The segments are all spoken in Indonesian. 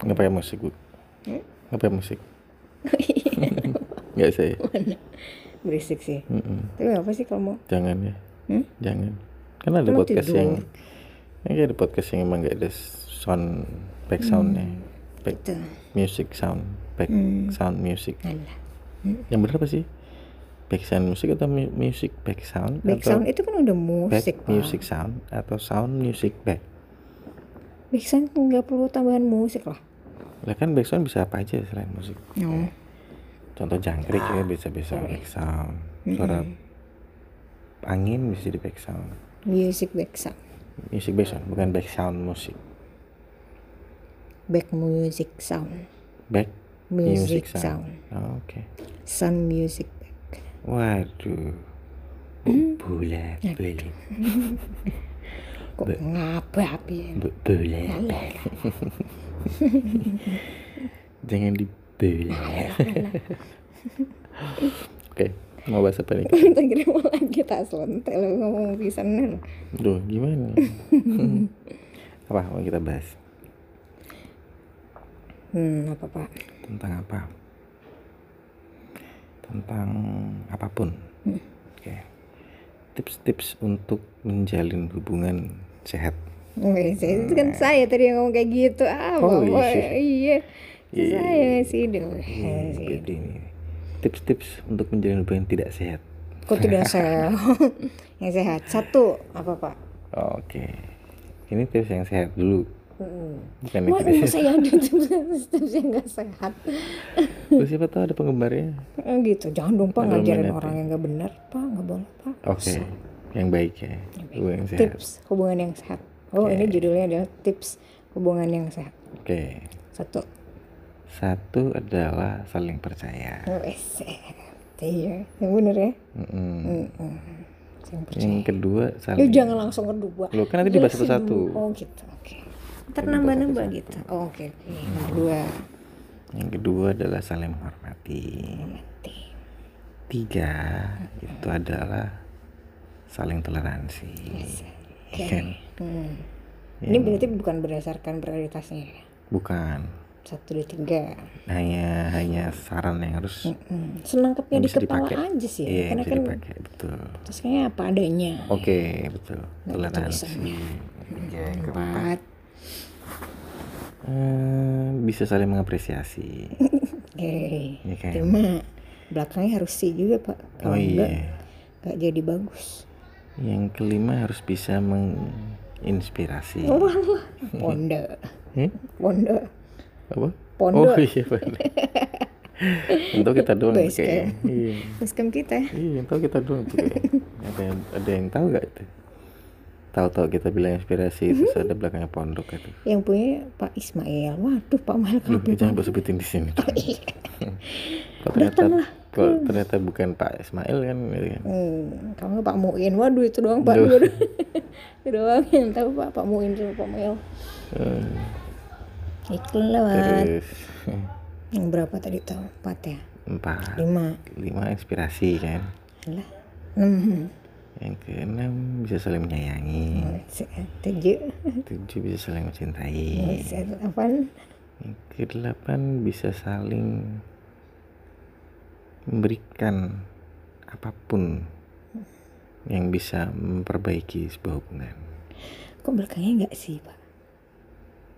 Nggak pakai musik, Bu. Hmm? Nggak pakai musik. Nggak saya. Mana? Berisik sih. Mm-mm. Tapi apa sih kalau mau? Jangan ya. Hmm? Jangan. Kan ada Emang podcast tidur? yang ini ada podcast yang emang nggak ada sound back soundnya. Back Gitu. music sound, back Hmm. sound music. Alah. Yang benar apa sih? Back sound music atau mu- music back sound? Back atau sound itu kan udah musik, back Pak. music sound atau sound music back? Back sound nggak perlu tambahan musik lah. Lah kan back sound bisa apa aja selain musik? Oh. Contoh jangkrik Ah. ya bisa bisa Boleh. back sound. Suara angin bisa jadi back sound. Music back sound. Music back sound bukan back sound musik. Back music sound. Back Music sound. Oh, Oke. Sound music. Waduh. Hmm. Bu- Bola, bola, Kok ngapa ya? bu- bola. Jangan di bola. Oke, mau bahas apa nih? Kita kira mau lagi tak sontek lo ngomong pisan lo. Duh, gimana? apa mau kita bahas? Hmm, apa pak? Tentang apa? Tentang apa pun. Hmm. Oke. Tips-tips untuk menjalin hubungan sehat. Wih, saya- itu kan saya tadi yang ngomong kayak gitu. Ah, Oh, Bapak, iya. iya. Iya. Saya sih dong. Tips-tips untuk menjalin hubungan tidak sehat. Kok tidak sehat? yang sehat. Satu, apa pak? Oke. Ini tips yang sehat dulu. Bukan yang Wah, tidak sehat. saya ada yang nggak sehat. Terus siapa tahu ada penggemarnya. Eh, gitu, jangan dong pak ngajarin orang ya. yang nggak benar, pak nggak boleh pak. Oke. Yang baik ya. Hubungan yang sehat. Tips hubungan yang sehat. Oh, ini judulnya adalah tips hubungan yang sehat. Oke. Satu. Satu adalah saling percaya. Wes, iya, yang bener ya. Mm-mm. Mm-mm. Yang percaya. Yang kedua Lu saling. jangan langsung kedua. Lo kan nanti dibahas satu-satu. Oh gitu, oke. Nambah-nambah gitu. Oh, oke, oke. Yang kedua, Yang kedua adalah saling menghormati. mati. Tiga itu adalah saling toleransi. Oke. Kan? Hmm. Ya. Ini berarti bukan berdasarkan prioritasnya ya. Bukan. Satu, dua, tiga. Hanya hanya saran yang harus Hmm. Senangkapnya yang di kepala dipakai. aja sih. Iya, Karena kan dipakai betul. terus kayaknya apa adanya. Oke, betul. Toleransi. Yang keempat, Empat. Eh, bisa saling mengapresiasi. Oke. Iya kan? Cuma belakangnya harus sih juga pak. Oh Kalau enggak, iya. enggak jadi bagus. Yang kelima harus bisa menginspirasi. Wah, ponda. Hmm? Ponda. Apa? Pondok. Oh iya benar. Untuk kita doang tuh Base kayak. Iya. Basecamp kita ya. Iya, yang tahu kita doang. Ada yang ada yang tahu gak itu? Tahu-tahu kita bilang inspirasi terus ada belakangnya pondok itu. Yang punya Pak Ismail. Waduh, Pak Lu kenapa? jangan gue sebutin di sini. Iya. Kok ternyata kok ternyata bukan Pak Ismail kan gitu kan. Hmm, kalau Pak Muin. Waduh, itu doang Pak. Duh. Itu doang yang tahu Pak Pak Muin sama Pak Mail. Eh, Iklan lewat. Terus Yang berapa tadi tuh? Empat ya? empat, Lima. lima inspirasi kan. Lah. Enam. Yang keenam bisa saling menyayangi. Tujuh. Tujuh bisa saling mencintai. Delapan. Yang kedelapan bisa saling memberikan apa pun yang bisa memperbaiki sebuah hubungan. Kok belakangnya enggak sih Pak?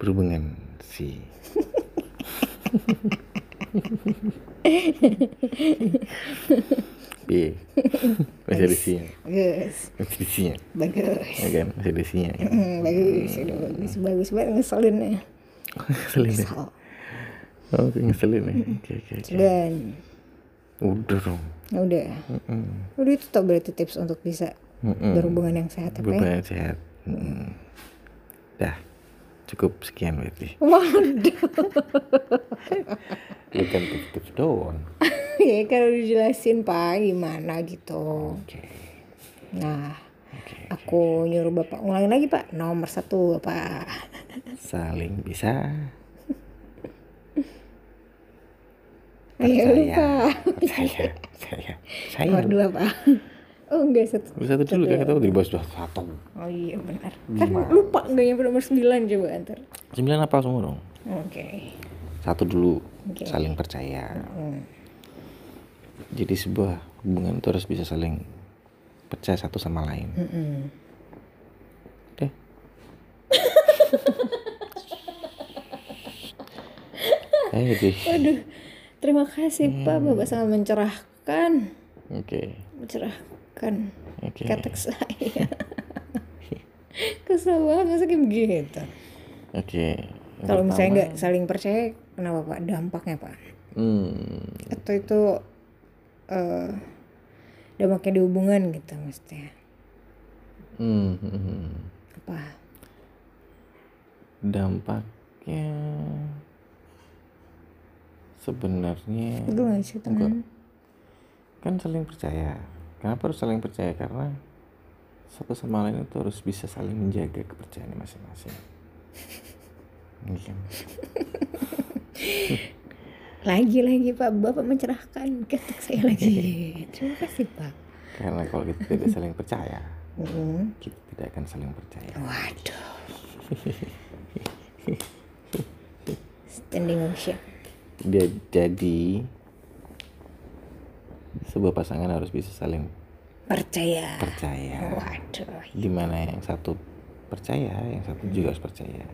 Berhubungan sih. Piye? Masih ada sinya. Bagus. Masih ada sinya. Bagus. Ya kan? Masih kan? Hmm, bagus. Bagus. Bagus banget ngeselin ya. ngeselin ya? Oh, ngeselin ya? Oke, oke, oke. Dan Udah dong. ya udah. Mm-mm. Udah itu tau berarti tips untuk bisa Mm-mm. berhubungan yang sehat apa ya? Berhubungan yang sehat. Mm. Dah. Cukup sekian berarti. Waduh. Bukan tips-tips doang. Ya kalau dijelasin Pak gimana gitu. Oke. Nah, Oke. aku nyuruh Bapak ulangi lagi Pak. Nomor satu Bapak. Saling bisa Ayo percaya. lupa. Percaya. Saya. Saya. Nomor dua Pak. Oh enggak satu. Satu dulu kan kita di bawah sudah satu. Oh iya benar. Kan lupa nggak nyampe nomor 9 coba antar. Sembilan apa semua dong? Oke. Satu dulu Oke. saling percaya. Hmm. Jadi sebuah hubungan itu harus bisa saling percaya satu sama lain. Mm-mm. Deh. Eh deh. Aduh. Terima kasih Pak, Bapak sangat mencerahkan. Oke. Mencerahkan Oke. kata saya. Kesel banget masa kayak begitu. Oke. Yang Kalau misalnya nggak saling percaya, kenapa Pak? Dampaknya Pak? Hmm. Atau itu eh dampaknya di hubungan gitu maksudnya? Hmm, hmm, hmm. Apa? Dampaknya sebenarnya kan saling percaya. Kenapa harus saling percaya? Karena satu sama lain itu harus bisa saling menjaga kepercayaan masing-masing. Lagi-lagi Pak, Bapak mencerahkan kata saya lagi. Terima kasih Pak. Karena kalau kita tidak saling percaya, Mm. kita tidak akan saling percaya. Waduh. Standing ovation. Dia jadi sebuah pasangan harus bisa saling Percaya. percaya. Waduh. Di mana yang satu percaya, yang satu juga harus percaya.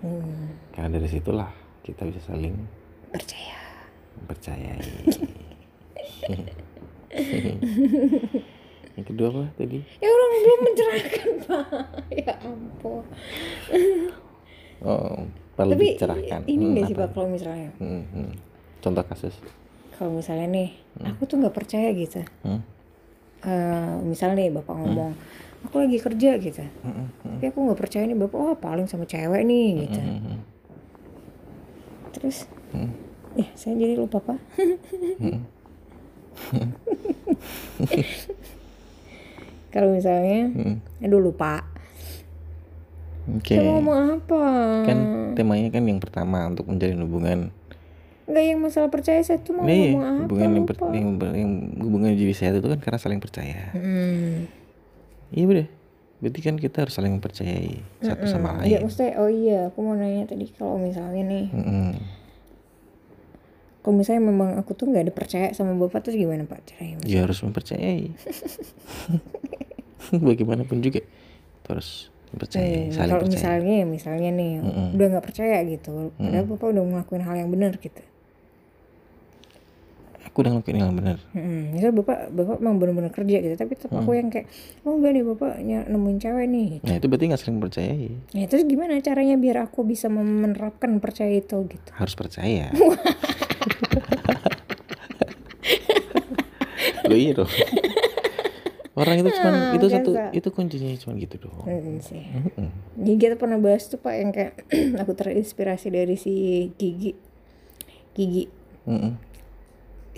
Hmm, Karena dari situlah kita bisa saling percaya. Mempercayai. yang kedua apa tadi? Ya orang belum mencerahkan Pak. Ya ampun. Oh, perlu Tapi dicerahkan. ini Hmm, nggak sih? Pak kalau misalnya, Hmm, hmm. Contoh kasus. kalau misalnya nih, aku tuh nggak percaya gitu. Hmm. Eh, misalnya nih bapak ngomong, aku lagi kerja gitu. Hmm, hmm, Tapi aku nggak percaya nih bapak, oh paling sama cewek nih gitu. hmm, hmm. Terus, Hmm. Ya saya jadi lupa Pak. kalau misalnya, Hmm. aduh lupa. Oke. Saya mau ngomong apa? Kan temanya kan yang pertama untuk menjalin hubungan. Nggak yang masalah percaya saya tuh mau Nah, iya, ngomong apa? hubungan yang, per- yang, yang hubungan jadi sehat itu kan karena saling percaya. Hmm. Iya udah. Berarti kan kita harus saling mempercayai satu sama Iya, lain. maksudnya, oh iya, aku mau nanya tadi kalau misalnya nih, Mm-mm. Kalau misalnya memang aku tuh nggak ada percaya sama bapak terus gimana pak caranya? Ya harus mempercayai. Bagaimanapun juga mempercayai, Hmm, saling kalau percaya. misalnya, misalnya nih, udah nggak percaya gitu, padahal bapak udah ngelakuin hal yang benar gitu. Aku udah ngelakuin yang benar. Hmm, misal bapak bapak emang benar-benar kerja gitu, tapi tetap aku yang kayak, oh enggak nih bapak nemuin cewek nih. Gitu. Nah itu berarti nggak saling percayai. Ya terus gimana caranya biar aku bisa menerapkan percaya itu gitu? Harus percaya. Loh iya dong. Orang itu cuman itu satu biasa. itu kuncinya cuman gitu doang. Hmm, sih. Mm-mm. Jadi kita pernah bahas tuh pak yang kayak aku terinspirasi dari si Gigi, Gigi Mm-mm.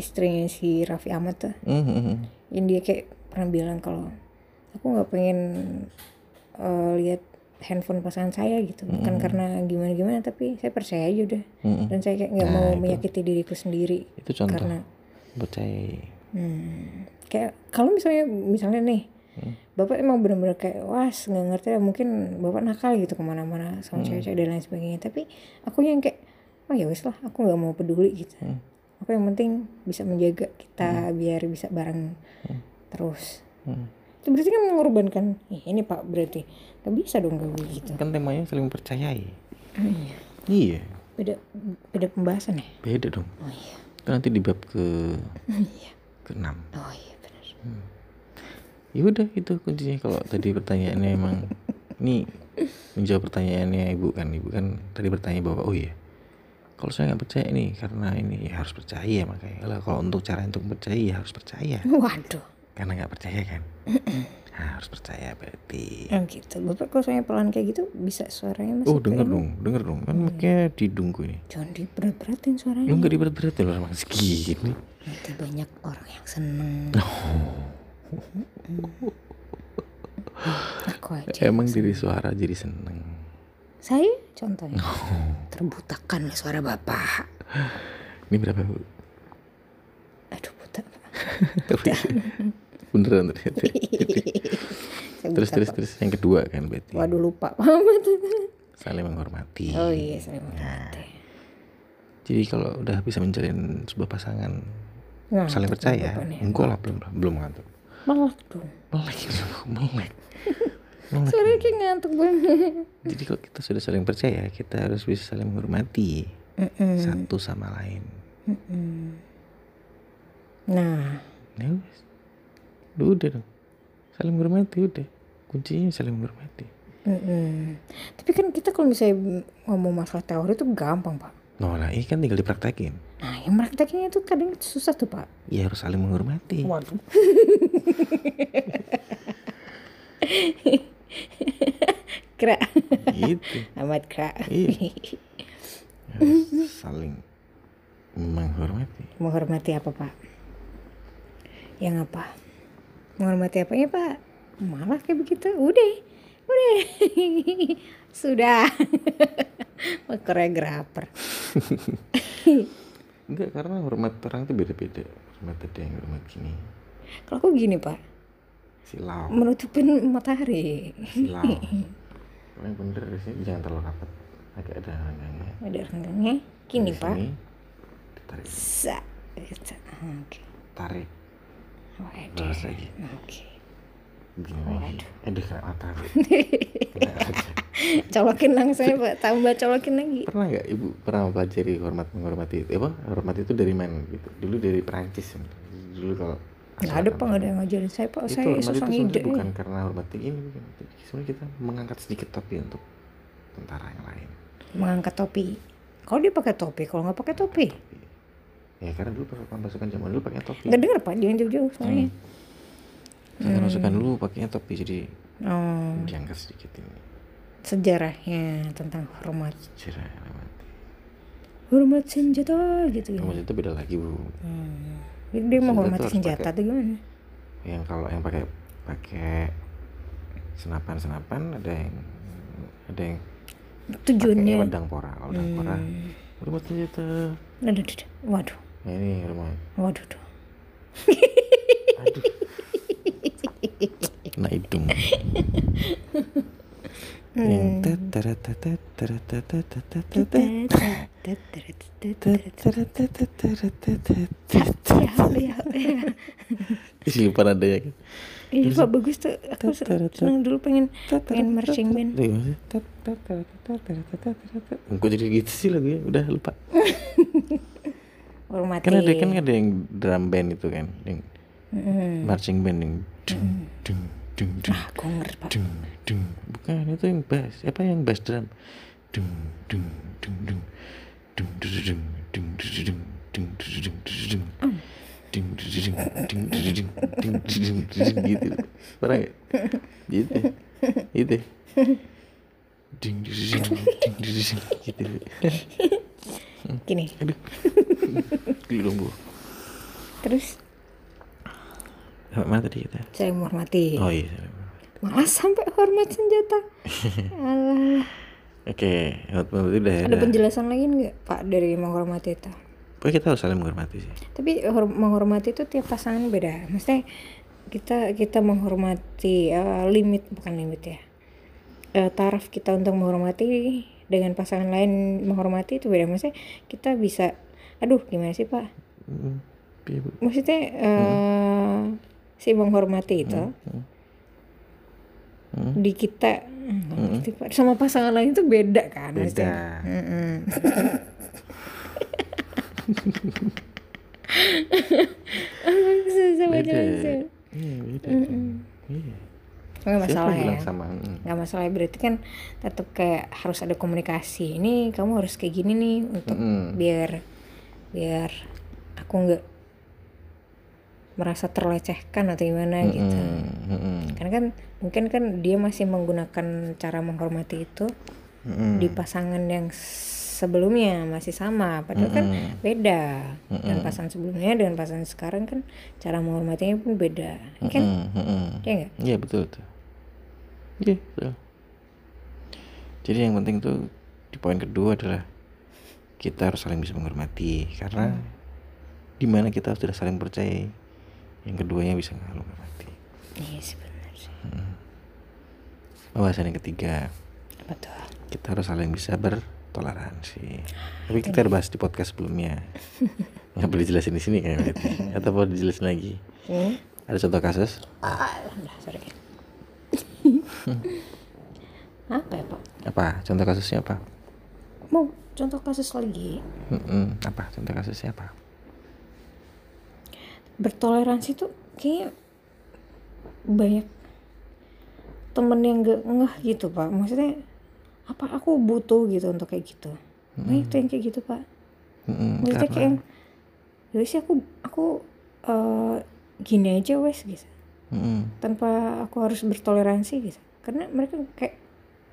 istrinya si Raffi Ahmad tuh, Mm-mm. yang dia kayak pernah bilang kalau aku nggak pengen eh, lihat handphone pasangan saya gitu, bukan karena gimana gimana, tapi saya percaya aja udah, Mm-mm. dan saya kayak nggak mau menyakiti diriku sendiri, Itu contoh karena percayai. Hmm, kayak kalau misalnya misalnya nih, bapak emang bener-bener kayak was nggak ngerti mungkin bapak nakal gitu ke mana-mana sama cewek-cewek dan lain sebagainya. Tapi aku yang kayak oh ya wes lah aku nggak mau peduli gitu. Aku yang penting bisa menjaga kita biar bisa bareng terus. Hmm. Itu berarti kan mengorbankan. Ih, ini pak berarti nggak bisa dong gak gitu. Kan temanya saling percayai. Iya. Iya, Beda beda pembahasan ya. beda dong. Oh iya. Itu nanti di bab ke Iya. ke enam. Oh iya benar. Ya udah itu kuncinya kalau tadi pertanyaannya emang ini menjawab pertanyaannya ibu kan ibu kan tadi bertanya bahwa oh iya kalau saya nggak percaya ini karena ini ya harus percaya makanya Lah, kalau untuk cara untuk percaya ya harus percaya Waduh. Karena nggak percaya kan nah, harus percaya berarti Oh gitu. Bapak kalau saya pelan kayak gitu bisa suaranya masuk oh denger dong denger dong kan makanya didunggu ini Jangan diberat-beratin suaranya. lu nggak diberat-beratin loh sama segini Nanti banyak orang yang seneng. Mm-mm. Aku aja. emang diri suara jadi seneng Saya contohnya terbutakan oleh suara bapak. ini berapa bu Aduh buta. beneran ternyata terus terus terus. Yang kedua kan berarti. Waduh lupa. Tuh? saling menghormati. Oh iya, saya mengerti. jadi kalau udah bisa menjalin sebuah pasangan Nah, saling percaya enggak lah belum belum ngantuk. Melek dong. melek melek. Suaranya kayak ngantuk banget. jadi kalau kita sudah saling percaya kita harus bisa saling menghormati. Mm-mm. satu sama lain. Nah, ya wes udah dong saling menghormati udah kuncinya saling menghormati mm-mm. tapi kan kita kalau misalnya ngomong masalah teori itu gampang pak. nah lah ini kan tinggal dipraktekin Nah, yang prakteknya itu kadang susah tuh pak. ya harus saling menghormati Waduh. Kera. gitu Amat kera. Iya. harus saling menghormati Menghormati apa pak? Yang apa? Menghormati apanya pak? Malah kayak begitu. Udah. Udah. Sudah. Koreografer. enggak karena hormat orang itu beda-beda hormat ada yang hormat gini Kalau aku gini pak. silau Menutupin matahari. silau yang bener di sini jangan terlalu rapat agak ada renggangnya Ada renggangnya. Gini pak. sini, ditarik Sa. Gitu. Oke. tarik Lurus lagi Oke. gini lagi aduh kena. Colokin langsung ya pak. Tambah colokin lagi. pernah nggak ibu pernah mempelajari hormat menghormati itu apa hormat itu dari mana gitu dulu dari Perancis dulu kalau Nggak ada pak. Nggak ada yang ngajarin saya pak. itu Saya hormat itu sosok ide. bukan karena hormati ini sebenarnya kita mengangkat sedikit topi untuk tentara yang lain Mengangkat topi. Kalau dia pakai topi. Kalau nggak pakai topi. Ya karena dulu pasukan pasukan zaman dulu pakai topi Nggak dengar pak. Jangan jauh-jauh soalnya. pasukan pasukan dulu pakainya topi jadi Oh. diangkat sedikit ini Sejarahnya tentang hormat. cerah hormati Hormat senjata gitu ya. hormat itu beda lagi bu Hmm. Jadi dia Senjata menghormati harus senjata atau gimana? yang kalau yang pakai pakai senapan senapan ada yang ada yang Tujuannya. pedang pora kalau pedang pora Hmm. hormat senjata aduh. Waduh. Ya ini hormat Waduh. Duh. aduh kena hidung yang Ya, ya, ya. Kan Iya pak bagus tuh. Aku seneng dulu pengen pengen marching band. Kok jadi gitu sih lagunya udah lupa Hormati. kan ada kan ada yang drum band itu kan yang Mm-mm. marching band yang dung dung dung dung Ah, ngerti dung dung bukan itu yang bass apa yang bass drum dung dung dung dung dung dung dung dung dung dung dung dung dung Ding, ding, ding, ding, ding, ding, ding, ding, ding, gitu pernah nggak gitu gitu ding ding ding ding ding ding gitu Gini. aduh gila bu Terus Sampai mana tadi kita saya menghormati. oh iya Malah sampai hormat senjata. Alah. oke itu udah Ada ada penjelasan lagi nggak pak dari menghormati itu? pokoknya kita harus saling menghormati sih Tapi hor- menghormati itu tiap pasangan beda. Maksudnya kita kita menghormati eh, limit bukan limit ya. Eh, taraf kita untuk menghormati dengan pasangan lain menghormati itu beda. Maksudnya kita bisa, aduh gimana sih pak? Hmm, iya. Maksudnya eh, si menghormati itu Hmm. di kita hmm, Pak. sama pasangan lain itu beda kan? beda. Susah beda banget. iya beda iya Nggak Siapa masalah ya. sama Mm. Nggak masalah berarti kan tetap kayak harus ada komunikasi. Ini kamu harus kayak gini nih untuk Mm-mm. biar biar aku nggak merasa terlecehkan atau gimana gitu. Mm, mm, Karena kan mungkin kan dia masih menggunakan cara menghormati itu mm, di pasangan yang sebelumnya masih sama, padahal kan beda. Dan pasangan sebelumnya dengan pasangan sekarang kan cara menghormatinya pun beda, kan? mm, mm, mm. Ya nggak? Iya betul tuh. Iya betul. Jadi yang penting tuh di poin kedua adalah kita harus saling bisa menghormati karena di mana kita sudah saling percaya yang keduanya bisa menghormati iya sih benar sih pembahasan yang ketiga tuh kita harus saling bisa bertoleransi tapi kita udah bahas di podcast sebelumnya. Nggak boleh dijelasin di sini kan berarti. atau mau dijelasin lagi? Hmm? ada contoh kasus? Ah sorry. Apa ya pak? Apa? Contoh kasusnya apa? Mau contoh kasus lagi? Mm-mm. apa? Contoh kasusnya apa? Bertoleransi tuh kayaknya banyak temen yang gak ngeh gitu pak. Maksudnya apa aku butuh gitu untuk kayak gitu? Banyak tuh yang kayak gitu pak. Mm-mm, maksudnya kayak yang ya sih aku aku eh, gini aja wes gitu. Mm-mm. tanpa aku harus bertoleransi gitu. Karena mereka kayak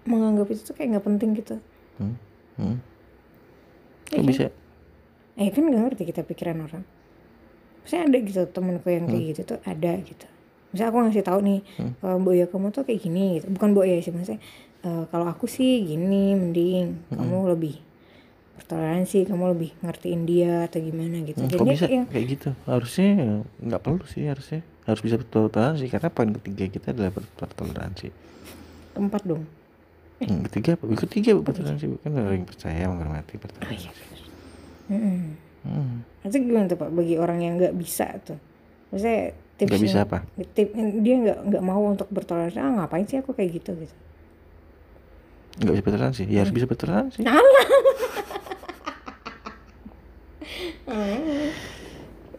menganggap itu tuh kayak nggak penting gitu. Hmm. Hmm. Iya Kok kan? bisa? Eh kan nggak ngerti kita pikiran orang. Maksudnya ada gitu temenku yang kayak gitu tuh ada gitu. Misalnya aku ngasih tahu nih kalau Boya kamu tuh kayak gini gitu. Bukan Boya sih maksudnya eh, kalau aku sih gini mending kamu lebih bertoleransi kamu lebih ngertiin dia atau gimana gitu. Hmm, jadi bisa yang kayak gitu? Harusnya nggak perlu sih harusnya harus bisa bertoleransi karena poin ketiga kita adalah ber- bertoleransi. Tempat dong. Yang ketiga apa? Ketiga bertoleransi bukan orang yang percaya menghormati bertoleransi. Mm-mm. hmm. Itu gimana tuh pak bagi orang yang nggak bisa tuh? Maksudnya tips Nggak bisa apa? tip dia nggak nggak mau untuk bertoleransi ah ngapain sih aku kayak gitu? Gitu nggak bisa bertoleransi ya harus bisa bertoleransi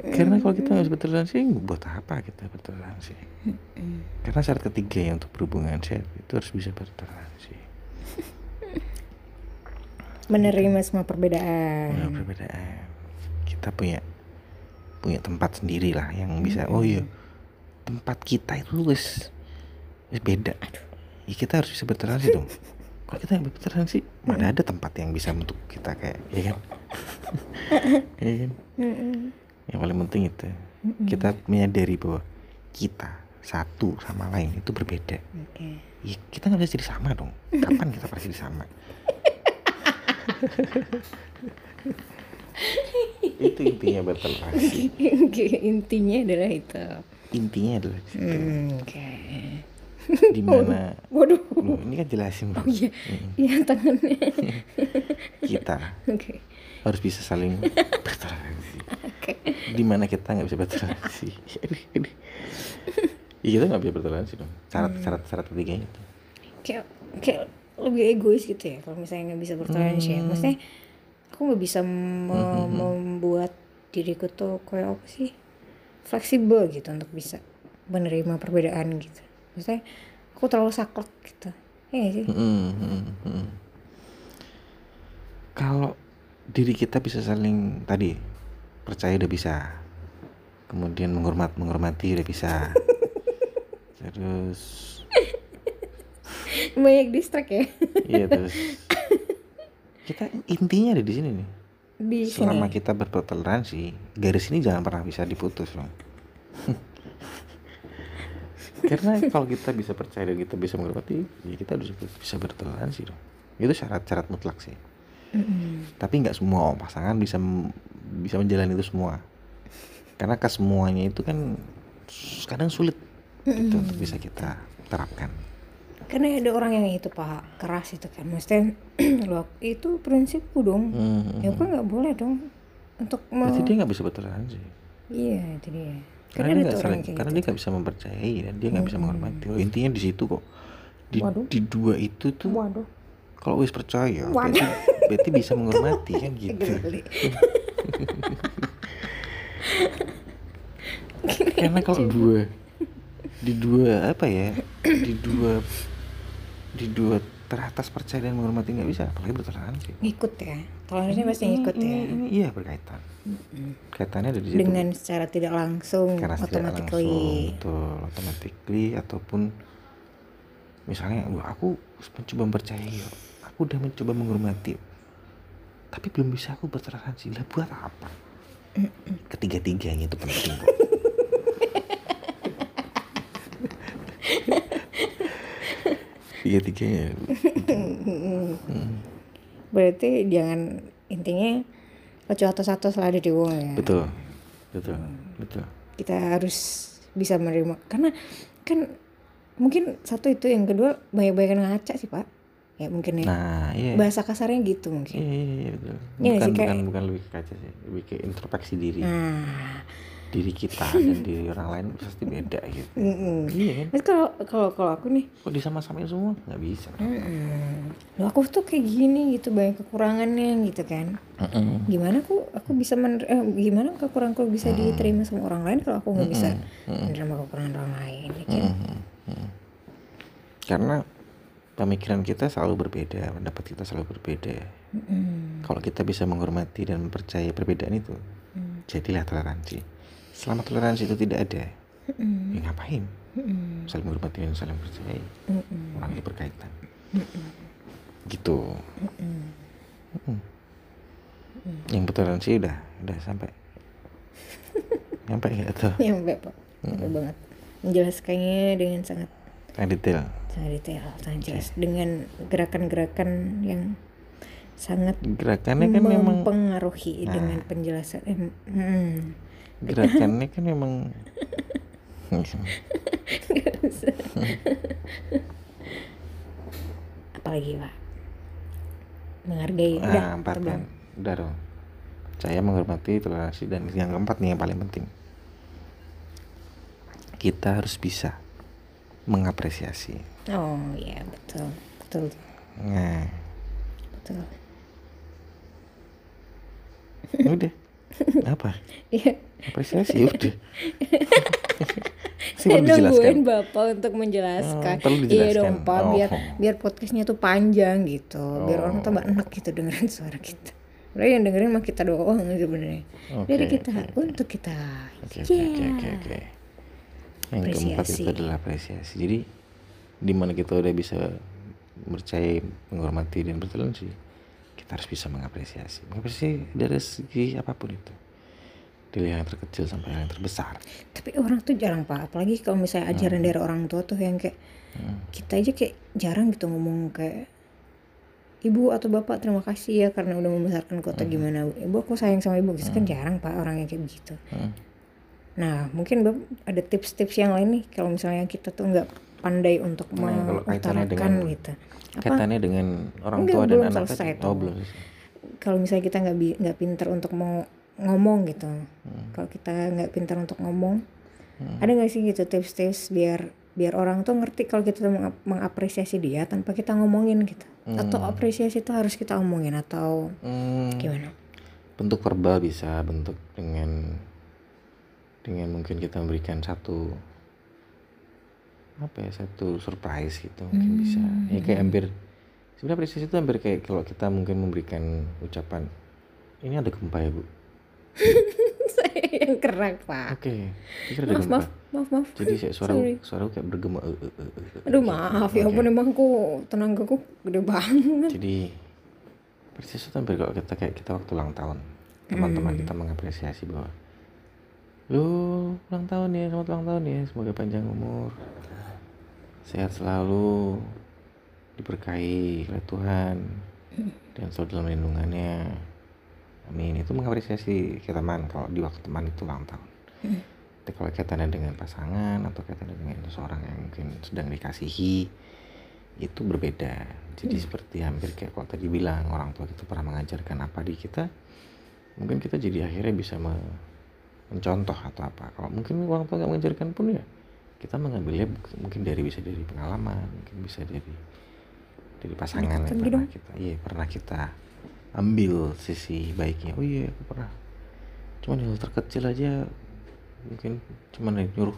karena kalau kita nggak bisa bertoleransi buat apa kita bertoleransi karena syarat ketiga yang untuk berhubungan sehat itu harus bisa bertoleransi menerima semua perbedaan. Nah, perbedaan. Kita punya punya tempat sendiri lah yang bisa oh iya tempat kita itu wes beda. Ya kita harus bisa bertoleransi dong kalau kita nggak bertoleransi mana ada tempat yang bisa untuk kita kayak ya kan? Ya kan? Yang paling penting itu. Kita menyadari bahwa kita satu sama lain itu berbeda. Oke. Ya, kita nggak bisa jadi sama dong. Kapan kita pasti jadi sama? Itu intinya bertoleransi Oke, intinya adalah itu. Intinya adalah di situ. Hmm, oke di mana waduh. Loh, ini kan jelasin bro. iya. Iya tangannya. Kita. Oke. Harus bisa saling bertoleransi. Oke. Di mana kita nggak bisa bertoleransi? Ya kita nggak bisa bertoleransi dong. Syarat syarat syarat ketiganya itu kayak kayak lebih egois gitu ya kalau misalnya nggak bisa bertoleransi ya. Maksudnya aku nggak bisa me- membuat diriku tuh kayak apa sih? Fleksibel gitu untuk bisa menerima perbedaan gitu maksudnya aku terlalu saklek gitu. Ya nggak sih? Mm, mm, mm. kalau diri kita bisa saling tadi percaya udah bisa. Kemudian menghormat menghormati udah bisa. Terus banyak distrak ya? Iya terus kita intinya ada di sini nih. Di selama sini kita bertoleransi garis ini jangan pernah bisa diputus dong karena kalau kita bisa percaya dan kita bisa menghormati ya kita harus bisa bertoleransi dong itu syarat-syarat mutlak sih. Tapi nggak semua pasangan bisa bisa menjalani itu semua. Karena kesemuanya itu kan kadang sulit gitu untuk bisa kita terapkan. Karena ada orang yang itu pak keras itu kan. Maksudnya loh itu prinsipku dong. Hmm, ya aku nggak boleh dong untuk mau berarti dia nggak bisa bertoleransi iya itu dia karena dia nggak saling- karena gitu. dia nggak bisa mempercayai dan dia nggak bisa menghormati. Oh, intinya di situ kok. Di, Waduh. di dua itu tuh waduh. kalau wis percaya Waduh. berarti, berarti bisa menghormati kan gitu. Karena kalau dua di dua apa ya? Di dua di dua teratas percaya dan menghormati nggak bisa apalagi bertoleransi ngikut ya toleransi pasti ngikut ini, ya ini iya berkaitan. Kaitannya ada di situ. Dengan secara tidak langsung karena tidak langsung automatically betul automatically ataupun misalnya wah aku mencoba mempercayai yuk. aku udah mencoba menghormati tapi belum bisa aku bertoleransi lah buat apa? Ketiga-tiganya itu penting kok tiga-tiganya. Berarti jangan intinya ojo atas lah ada di wong ya. Betul betul betul. Kita harus bisa menerima. Karena kan mungkin satu itu yang kedua banyak-banyak ngaca sih pak. Ya mungkin ya. Nah iya. Bahasa kasarnya gitu mungkin. Iya iya, iya betul. Bukan sih, kayak- bukan bukan lebih ke kaca sih. Lebih ke introspeksi diri. Nah diri kita dan diri orang lain pasti beda gitu mm-mm. iya kan kalau kalau kalau aku nih kok disama-samain semua nggak bisa mm-mm. Loh, aku tuh kayak gini gitu banyak kekurangannya gitu kan Mm-mm. gimana aku aku bisa mener eh, gimana kekuranganku bisa diterima sama orang lain kalau aku nggak bisa menerima kekurangan orang lain ya kan? Mm-mm. karena pemikiran kita selalu berbeda pendapat kita selalu berbeda Mm-mm. kalau kita bisa menghormati dan mempercayai perbedaan itu Mm. jadilah toleransi selama toleransi itu tidak ada Mm-mm. ya ngapain Mm-mm. saling menghormati dan saling percaya Mm-mm. orang ini berkaitan gitu Mm-mm. Mm. yang toleransi udah udah sampai sampai nggak tuh nyampe pak nyampe banget menjelaskannya dengan sangat yang detail sangat detail sangat jelas dengan gerakan-gerakan yang sangat gerakannya kan memang mempengaruhi Nah. dengan penjelasan eh, hmm. Gerakannya kan memang apalagi pak? Menghargai udah ah, empat kan. Udah dong. Saya menghormati toleransi dan yang keempat nih yang paling penting. Kita harus bisa mengapresiasi. Oh iya betul. Betul. Nah. Betul. Udah. Apa? Iya apresiasi. Udah. Sih saya perlu dijelaskan. nungguin bapak untuk menjelaskan. Oh, perlu iya dijelaskan. dong pak Oh. biar biar podcastnya tuh panjang gitu. Biar orang tambah enak gitu dengerin suara kita. Padahal yang dengerin mah kita doang sebenarnya. Oke, dari kita oke, untuk kita. Oke oke oke oke. Yang keempat itu adalah apresiasi. Jadi di mana kita udah bisa percaya, menghormati dan bertoleransi, kita harus bisa mengapresiasi. Mengapresiasi dari segi apa pun itu. Dari yang terkecil sampai yang terbesar. tapi orang tuh jarang pak. Apalagi kalau misalnya ajaran dari orang tua tuh yang kayak Hmm. kita aja kayak jarang gitu ngomong kayak ibu atau bapak terima kasih ya karena udah membesarkan kota gimana. Ibu aku sayang sama ibu. Gitu kan jarang pak orang yang kayak begitu. Hmm. nah mungkin Bab, ada tips-tips yang lain nih kalau misalnya kita tuh nggak pandai untuk Nah, mengutarakan gitu. Apa? Kaitannya dengan orang Enggak, tua dan anak selesai. Oh belum kalau misalnya kita nggak nggak pinter untuk mau ngomong gitu. Hmm. kalau kita nggak pinter untuk ngomong ada nggak sih gitu tips-tips biar biar orang tuh ngerti kalau kita mengap- mengapresiasi dia tanpa kita ngomongin gitu? Atau apresiasi itu harus kita omongin atau Hmm, gimana? Bentuk verbal bisa bentuk dengan dengan mungkin kita memberikan satu apa ya satu surprise gitu mungkin bisa. Ya kayak hampir sebenarnya apresiasi itu hampir kayak kalau kita mungkin memberikan ucapan ini ada gempa ya bu saya yang kerak pak. Oke ada maaf maaf maaf maaf. Jadi saya suara Sorry. suara kayak bergema eh, eh, eh, aduh gitu. maaf ya ampun emang aku tenagaku gede banget. Jadi apresiasi itu hampir kalau kita kayak kita waktu ulang tahun. Teman-teman kita mengapresiasi bahwa lu ulang tahun ya selamat ulang tahun ya semoga panjang umur. Sehat selalu diberkahi oleh Tuhan dan selalu dalam lindungannya amin. Itu mengapresiasi ke teman kalau di waktu teman itu ulang tahun. Tapi kalau kaitannya dengan pasangan atau kaitannya dengan seseorang yang mungkin sedang dikasihi itu berbeda. Jadi seperti hampir kayak kalau tadi bilang orang tua kita pernah mengajarkan apa di kita mungkin kita jadi akhirnya bisa me- mencontoh atau apa. Kalau mungkin orang tua nggak mengajarkan pun ya kita mengambilnya mungkin dari bisa dari pengalaman mungkin bisa dari dari pasangan yang Deketan pernah gitu. kita iya pernah kita ambil sisi baiknya. Oh iya aku pernah. Cuman yang terkecil aja mungkin cuman nyuruh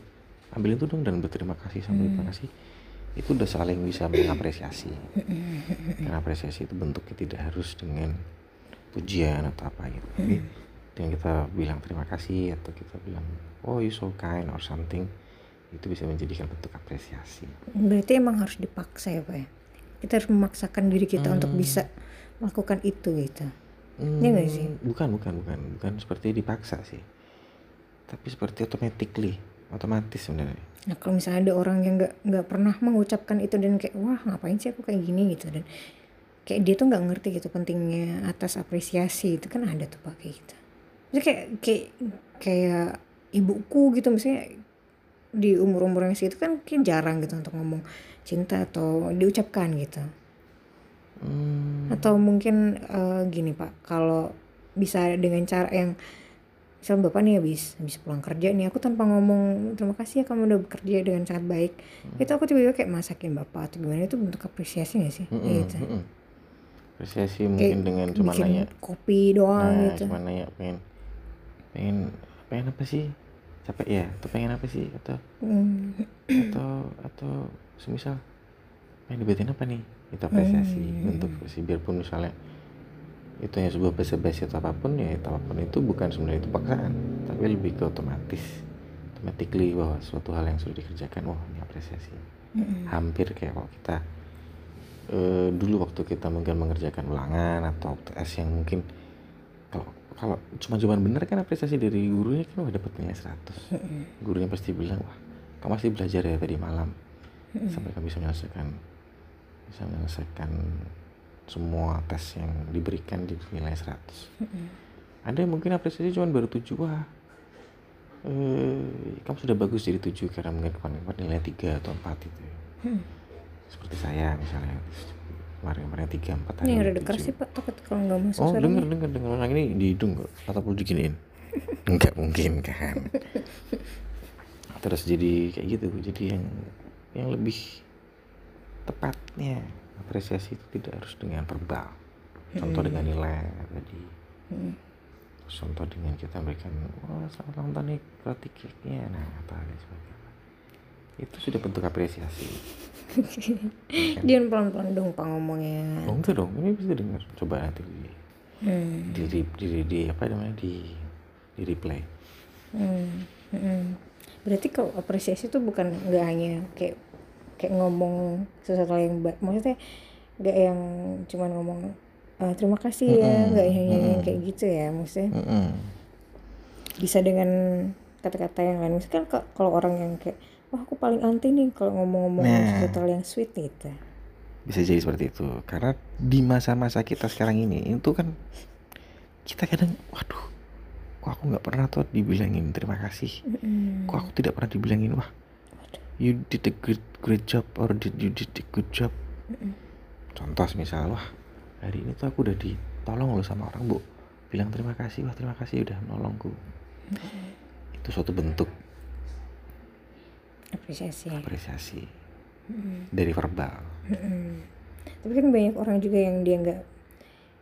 ambil itu dong dan berterima kasih sampai terima kasih itu udah saling bisa mengapresiasi. Karena apresiasi itu bentuknya tidak harus dengan pujian atau apa gitu. Tapi dengan kita bilang terima kasih atau kita bilang oh you so kind or something itu bisa menjadikan bentuk apresiasi. Berarti emang harus dipaksa ya pak ya? Kita harus memaksakan diri kita untuk bisa melakukan itu gitu. Iya nggak sih? Hmm, bukan bukan bukan. Bukan seperti dipaksa sih. Tapi seperti automatically otomatis sebenarnya. Nah kalau misalnya ada orang yang nggak nggak pernah mengucapkan itu dan kayak wah ngapain sih aku kayak gini? gitu. Dan kayak dia tuh nggak ngerti gitu pentingnya atas apresiasi itu kan ada tuh pak kayak gitu. Jadi kayak kayak kayak ibuku gitu misalnya di umur-umur yang segitu kan mungkin jarang gitu untuk ngomong cinta atau diucapkan gitu Hmm, atau mungkin eh, gini pak kalau bisa dengan cara yang misal bapak nih habis habis pulang kerja nih aku tanpa ngomong terima kasih ya kamu udah bekerja dengan sangat baik itu aku tiba-tiba kayak masakin bapak atau gimana itu bentuk apresiasi gak sih? Mm-mm, gitu. mm-mm. apresiasi mungkin dengan cuma nanya. kopi doang nah gitu. cuma nanya pengen pengen pengen apa sih? Capek ya atau pengen apa sih? Atau Hmm, atau atau semisal pengen dibuatin apa nih itu apresiasi bentuk apresiasi biarpun misalnya itu yang sebuah basa-basi atau apa pun ya itu apa pun itu bukan sebenarnya itu paksaan tapi lebih ke otomatis automatically bahwa suatu hal yang sudah dikerjakan wah ini apresiasi. Hampir kayak kalau kita eh, dulu waktu kita mungkin mengerjakan ulangan atau tes yang mungkin kalau kalau cuma cuma bener kan apresiasi dari gurunya kan udah dapat nilai 100 gurunya pasti bilang wah kamu pasti belajar ya tadi malam. Sampai kamu bisa menyelesaikan bisa menyelesaikan semua tes yang diberikan di nilai 100 ada yang mungkin apresiasi cuma baru 7 wah eh, kamu sudah bagus jadi 7 karena mungkin kemarin nilai 3 atau 4 itu seperti saya misalnya kemarin-kemarin 3 4 hari ini yang tujuh. sih pak. Takut kalau nggak masuk Oh suaranya. denger denger denger. Orang ini di hidung kok. Atau perlu diginiin? Enggak mungkin kan? Terus jadi kayak gitu. Jadi yang yang lebih tepatnya. Apresiasi itu tidak harus dengan verbal. Contoh dengan nilai tadi. Terus contoh dengan kita berikan wah selamat ulang tahun nih roti cake-nya. Nah apa dan sebagainya itu sudah bentuk apresiasi. Dian pelan-pelan dong pak ngomongnya. Oh enggak dong ini bisa dengar. Coba nanti di hmm. di, di, di, di apa namanya di di replay. Hmm. Hmm. berarti kalau apresiasi itu bukan nggak hanya kayak kayak ngomong sesuatu yang baik maksudnya nggak yang cuman ngomong "Eh, terima kasih ya nggak hanya yang kayak gitu ya maksudnya. Mm-mm. bisa dengan kata-kata yang lain. Misalkan ka- kalau orang yang kayak wah aku paling anti nih kalau ngomong-ngomong Nah. sesuatu yang sweet gitu. Bisa jadi seperti itu. Karena di masa-masa kita sekarang ini itu kan kita kadang waduh kok aku nggak pernah tuh dibilangin terima kasih? Kok aku tidak pernah dibilangin wah you did a great great job or did you did a good job? Contoh misal wah hari ini tuh aku udah ditolong loh sama orang bu. Bilang terima kasih wah terima kasih udah nolongku itu suatu bentuk apresiasi apresiasi. Dari verbal. Tapi kan banyak orang juga yang dia nggak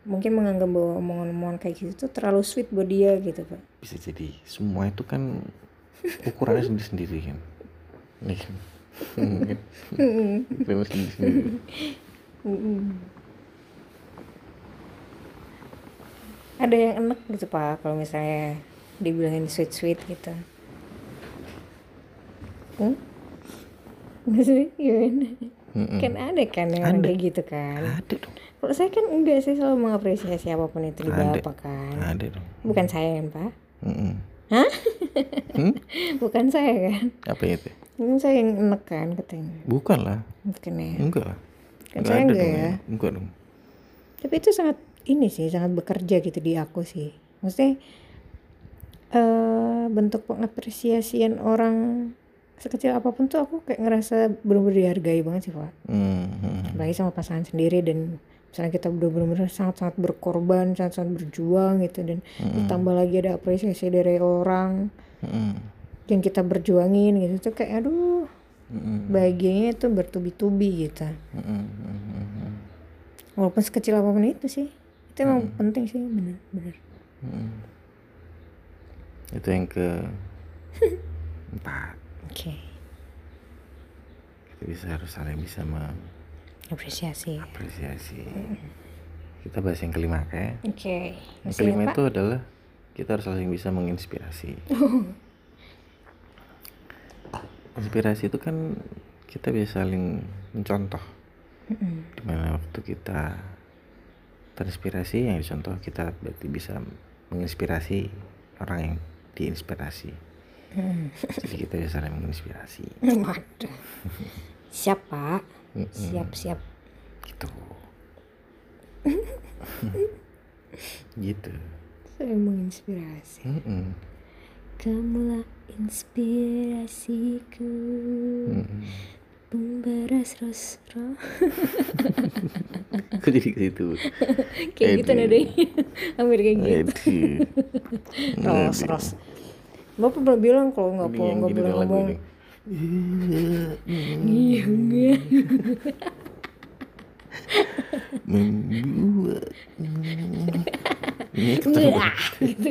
mungkin menganggap bahwa omongan-omongan kayak gitu tuh terlalu sweet buat dia gitu pak. Bisa jadi. Semua itu kan ukurannya sendiri-sendiri kan Nih. Ada yang enak gitu pak kalau misalnya dibilangin sweet sweet gitu. Hmm? Maksudnya gimana? Kan ada kan yang Ada. kayak gitu kan? Ada dong. Kalau saya kan enggak saya selalu mengapresiasi apa pun itu di bapak kan. Ada dong. Bukan saya kan pak. Hah? Hmm? bukan saya kan apa itu? Ini saya yang enak kan katanya. Bukan lah. Bukan ya? Enggak lah. Kan saya enggak dong ya. enggak dong. Tapi itu sangat ini sih sangat bekerja gitu di aku sih. Maksudnya eh bentuk pengapresiasian orang sekecil apa pun tuh aku kayak ngerasa benar-benar dihargai banget sih pak. Hmm, hmm, apalagi sama pasangan sendiri dan misalnya kita udah benar-benar sangat-sangat berkorban sangat-sangat berjuang gitu dan ditambah lagi ada apresiasi dari orang hmm, yang kita berjuangin gitu tuh kayak aduh hmm, bahagianya itu bertubi-tubi gitu. Hmm, hmm, hmm, hmm, walaupun sekecil apa pun itu sih itu emang penting sih bener bener. Hmm. itu yang ke empat. Oke. Kita bisa harus saling bisa apresiasi. Mengapresiasi kita bahas yang kelima kayak oke. Yang masih kelima ya, itu adalah kita harus saling bisa menginspirasi. Inspirasi itu kan kita bisa saling mencontoh. Di mana waktu kita terinspirasi, yang dicontoh kita berarti bisa menginspirasi orang yang diinspirasi. Jadi kita bisa saling menginspirasi. waduh. Siap pak siap siap Gitu. gitu. saya menginspirasi Mm-mm. kamulah inspirasiku Mm-mm. pemberas rosro Kok jadi ke situ? kayak gitu Aduh. nadanya hampir kayak gitu ros ros bapak pernah bilang kalau nggak mau yang nggak boleh ngomong Membuat gitu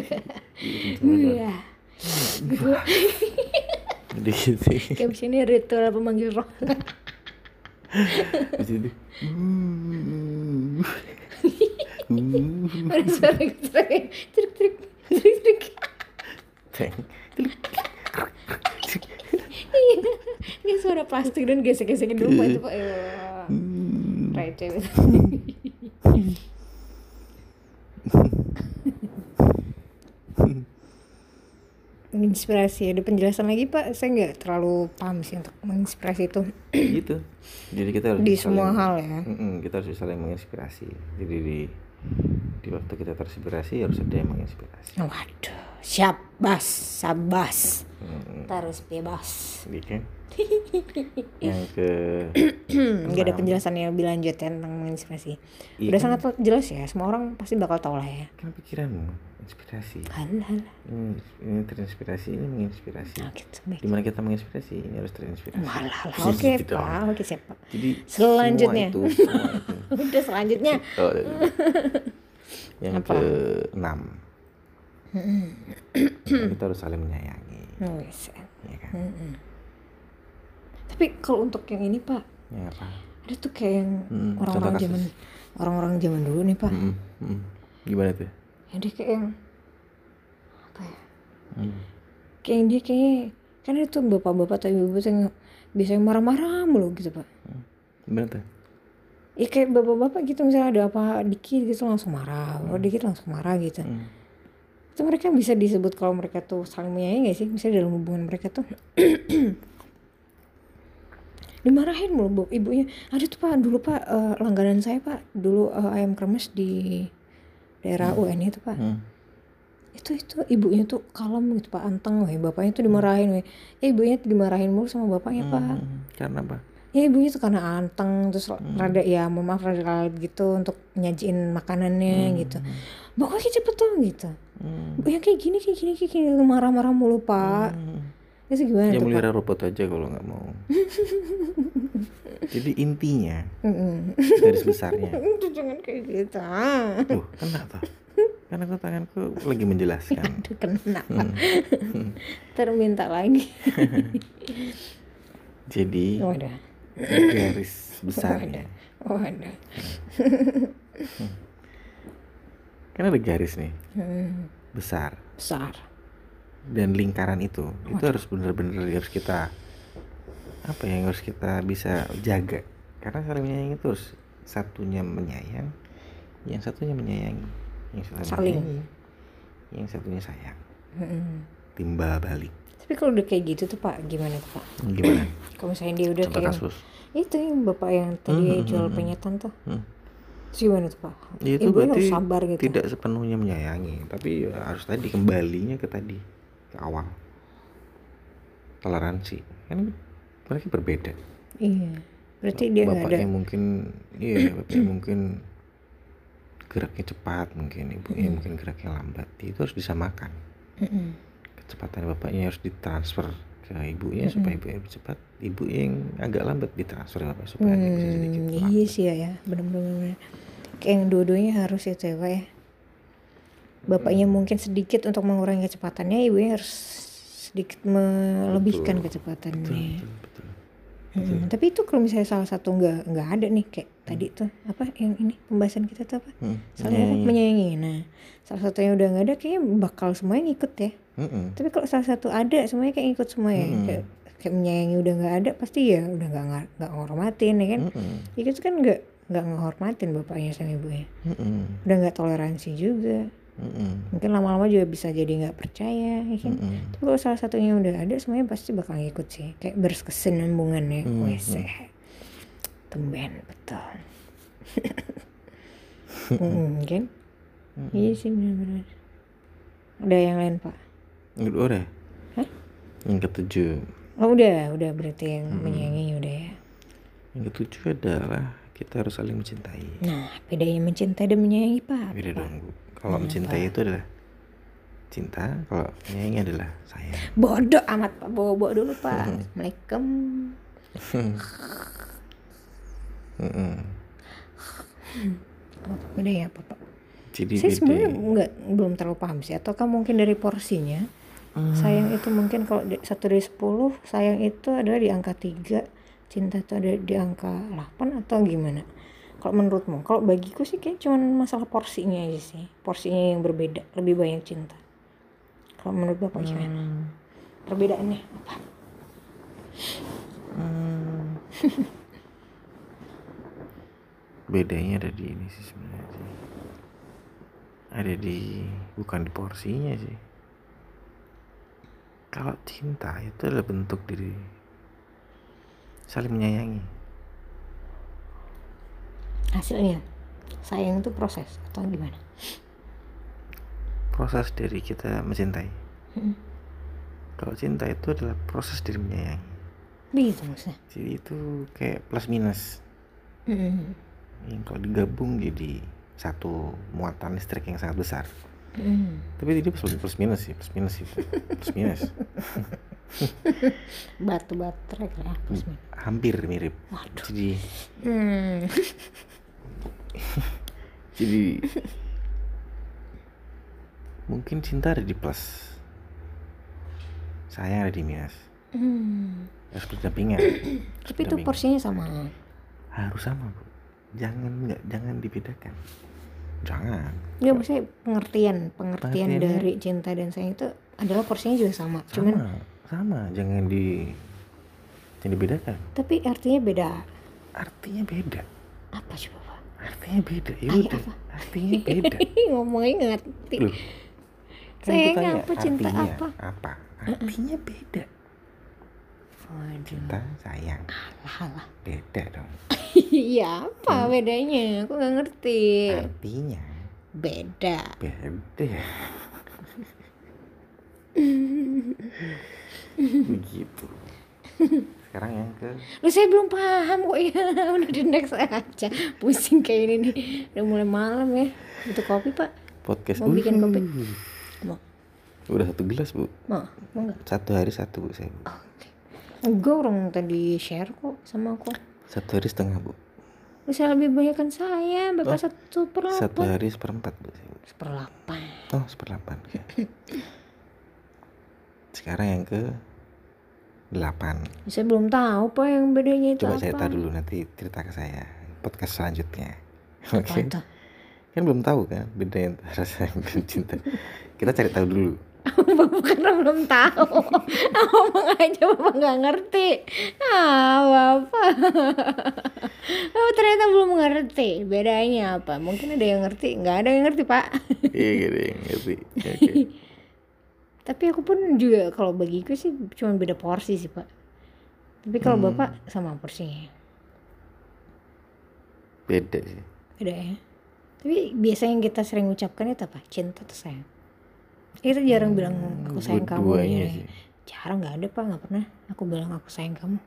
gitu kayak sini ritual pemanggil roh? Di situ ada suara trik trik trik trik trik iya suara plastik dan gesek-gesekin Pak, itu pak ya receh. Menginspirasi. Ada penjelasan lagi pak? Saya nggak terlalu paham sih untuk menginspirasi itu. Gitu. Jadi kita harus di saling- semua hal ya. Kita harus saling menginspirasi. Jadi di di waktu kita terinspirasi harus ada yang menginspirasi. waduh siap bas sabas terus bebas kan yang ke nggak ada penjelasan yang lebih lanjut ya tentang menginspirasi Iya udah kan? sangat jelas ya semua orang pasti bakal tahu lah ya kan pikiranmu inspirasi. hal hal Ini, ini terinspirasi, ini menginspirasi. oh, gitu baik Di mana kita menginspirasi, ini harus terinspirasi. hal hal oke Gitu dong. pak oke siap pak Jadi Selanjutnya. semua itu, semua itu. udah selanjutnya Oh, yang Apa? ke enam kita harus saling menyayangi, oh, yes. ya kan? tapi kalau untuk yang ini pak Ya apa? ada tuh kayak yang Hmm, orang-orang zaman orang-orang zaman dulu nih pak Mm-mm, mm. Gimana tuh? yang dia kayak yang apa ya Mm. kayak yang dia kayak kan ada tuh bapak-bapak atau ibu-ibu yang biasanya marah-marah mulu gitu pak Gimana tuh? ya kayak bapak-bapak gitu misalnya ada apa dikit gitu langsung marah kalau dikit langsung marah gitu Mm. Itu mereka bisa disebut kalau mereka tuh saling menyayangi gak sih? Misalnya dalam hubungan mereka tuh. Dimarahin mulu bu ibunya. Ada tuh pak dulu pak eh, langganan saya pak. Dulu eh, ayam kremes di daerah UN itu pak. Mm. itu itu ibunya tuh kalem gitu pak. Anteng weh. Bapaknya tuh dimarahin weh. Ya ibunya tuh dimarahin mulu sama bapaknya pak. Mm. Karena apa? Ya ibunya tuh karena anteng terus rada ya mohon maaf rada lalat gitu untuk nyajiin makanannya gitu pokoknya cepet tuh gitu Mm. yang kayak gini kayak gini kayak gini marah-marah mulu pak Mm. itu gimana Ya melihara robot aja kalau nggak mau. Jadi intinya garis besarnya. Jangan kayak gitu ah. Tuh, kena tuh. Karena aku tanganku lagi menjelaskan. Aduh, kenapa Hmm. terminta lagi Jadi oh ada garis besarnya. oh ada Kan ada garis nih. Hmm, besar. Besar. Dan lingkaran itu itu harus benar-benar harus kita apa ya yang harus kita bisa jaga. Karena saling menyayangi itu harus satunya menyayang yang satunya menyayangi. Yang satunya Saling. menyayangi, yang satunya sayang. Mm-mm. timbal balik tapi kalau udah kayak gitu tuh pak gimana tuh pak? Gimana? Kalau misalnya dia udah contoh kayak kasus. Itu yang bapak yang tadi Hmm, jual hmm, hmm. penyetan tuh. Hmm. Terus gimana tuh pak? Ya, itu berarti harus sabar gitu. tidak sepenuhnya menyayangi tapi ya harus tadi kembalinya ke tadi ke awal. Toleransi. Kan mereka berbeda. Iya. Berarti dia nggak ada bapaknya mungkin iya bapaknya mungkin geraknya cepat mungkin ibunya mungkin geraknya lambat. Itu harus disamakan Mm-mm. Kecepatan bapaknya harus ditransfer ke ibunya supaya ibunya lebih cepat. Ibu yang agak lambat ditransfer ke bapak supaya dia bisa sedikit Hmm, lambat. iya sih ya ya. Bener-bener kayak yang dua-duanya harus itu ya pak ya bapaknya Hmm. mungkin sedikit untuk mengurangi kecepatannya ibunya harus sedikit melebihkan betul. kecepatannya. Betul, betul. Hmm, tapi itu kalau misalnya salah satu nggak nggak ada nih kayak tadi tuh apa yang ini pembahasan kita tuh apa? Hmm, saling apa? menyayangi nah salah satunya udah nggak ada kayaknya bakal semuanya ngikut ya Mm-mm. tapi kalau salah satu ada semuanya kayak ikut semua ya. Kayak, kayak menyayangi udah nggak ada pasti ya udah nggak nggak ngormatin ya kan? Mm-mm. ya itu kan nggak nggak ngehormatin bapaknya sama ibunya. Mm-mm. udah nggak toleransi juga. Mm-mm. mungkin lama-lama juga bisa jadi nggak percaya ya kan? Mm-mm. tapi kalau salah satunya udah ada semuanya pasti bakal ngikut sih. Kayak berkesinambungan ya Hmm, wes tumben betul. Kan? Iya sih benar-benar. Ada yang lain pak Udah, udah. Hah? Yang ketujuh. Oh udah, udah berarti yang menyayangi udah ya. Yang ketujuh adalah kita harus saling mencintai. Nah, bedanya mencintai dan menyayangi Pak. Beda dong, Bu. Kalau mencintai itu adalah cinta, kalau menyayangi adalah sayang. Bodoh amat Pak, bawa-bawa dulu Pak. Assalamualaikum. Mm-mm. Apa bedanya apa Pak? Jadi Saya beda. sebenarnya nggak belum terlalu paham sih. Ataukah mungkin dari porsinya? Sayang itu mungkin kalau satu dari 10 sayang itu adalah di angka 3 cinta itu ada di angka 8 atau gimana? Kalau menurutmu? Kalau bagiku sih kayak cuman masalah porsinya aja sih. Porsinya yang berbeda, lebih banyak cinta. Kalau menurut Bapak gimana? Perbedaannya apa? Hmm. Bedanya ada di ini sih sebenarnya sih. Ada di bukan di porsinya sih. Kalau cinta itu adalah bentuk dari saling menyayangi. Hasilnya sayang itu proses atau gimana? Proses dari kita mencintai. Mm. Kalau cinta itu adalah proses dari menyayangi. Begitu maksudnya. Jadi itu kayak plus minus. Mm. Yang kalau digabung jadi satu muatan listrik yang sangat besar. Mm. Tapi ini plus, plus minus sih, plus minus itu. Plus minus. Batu baterai lah. plus minus. Hampir mirip. Waduh. Jadi Hmm. jadi mungkin cinta ada di plus. Sayang ada di minus. Hmm. Harus berdampingan. Tapi itu porsinya sama. Harus sama, Bu. Jangan nggak jangan dibedakan. Jangan. Enggak maksudnya pengertian, pengertian dari cinta dan sayang itu adalah porsinya juga sama. Cuman Sama, sama. Jangan di jangan dibedakan. tapi artinya beda. Artinya beda. Apa coba, Pak? Artinya beda. Ya udah. apa? Artinya beda. Ngomongnya ngerti. Loh, kan Sayang apa, cinta artinya apa? Apa? Artinya beda. Waduh. Cinta, sayang, Alah. beda dong. Iya, apa bedanya? Aku nggak ngerti. Artinya Beda. beda. Begitu. Sekarang yang ke Lu saya belum paham kok ya. Udah di next aja. Pusing kayak ini nih. Udah mulai malam ya. Untuk kopi, Pak. podcast. Mau bikin kopi? Uh, Mau. Udah satu gelas bu. Mau? Mau nggak? Satu hari satu bu saya. Bu. Oke. Enggak orang tadi share kok sama aku. Satu hari setengah bu. Bisa lebih banyak kan saya, Bapak satu per Satu delapan. hari seperempat bu. Saya. Seperlapan. Oh seperdelapan. Ya. Sekarang yang ke delapan. Saya belum tahu Pak yang bedanya itu Coba apa. cerita dulu nanti cerita ke saya podcast selanjutnya. Oke. tuh? Kan belum tahu kan beda sayang dan cinta. Kita cari tahu dulu. Bapak karena belum tahu. Ngomong aja Bapak nggak ngerti. Ah, Bapak. Bapak ternyata belum ngerti. Bedanya apa? Mungkin ada yang ngerti. Nggak ada yang ngerti, Pak. Iya gitu yang ngerti. Tapi aku pun juga kalau bagiku sih cuma beda porsi sih, Pak. Tapi kalau Hmm. Bapak sama porsinya. Beda sih. Beda ya. Tapi biasanya yang kita sering ucapkan itu apa? Cinta atau sayang? Kita jarang bilang aku sayang kamu. Ya. sih. Jarang nggak ada pak, nggak pernah. Aku bilang aku sayang kamu.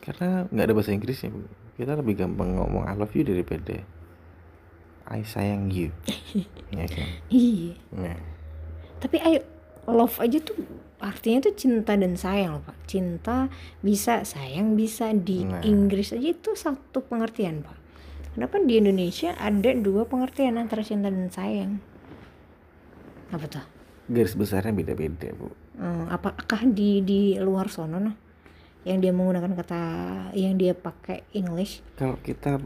Karena nggak ada bahasa Inggrisnya bu. Kita lebih gampang ngomong I love you daripada I sayang you. ya kan? Iya. Nah, Tapi ayo love aja tuh artinya tuh cinta dan sayang loh pak. Cinta bisa, sayang bisa di Nah. Inggris aja itu satu pengertian pak. Kenapa di Indonesia ada dua pengertian antara cinta dan sayang? Apa tuh? garis besarnya beda-beda bu. Hmm, apakah di di luar sono nah? Yang dia menggunakan kata yang dia pakai English? Kalau kita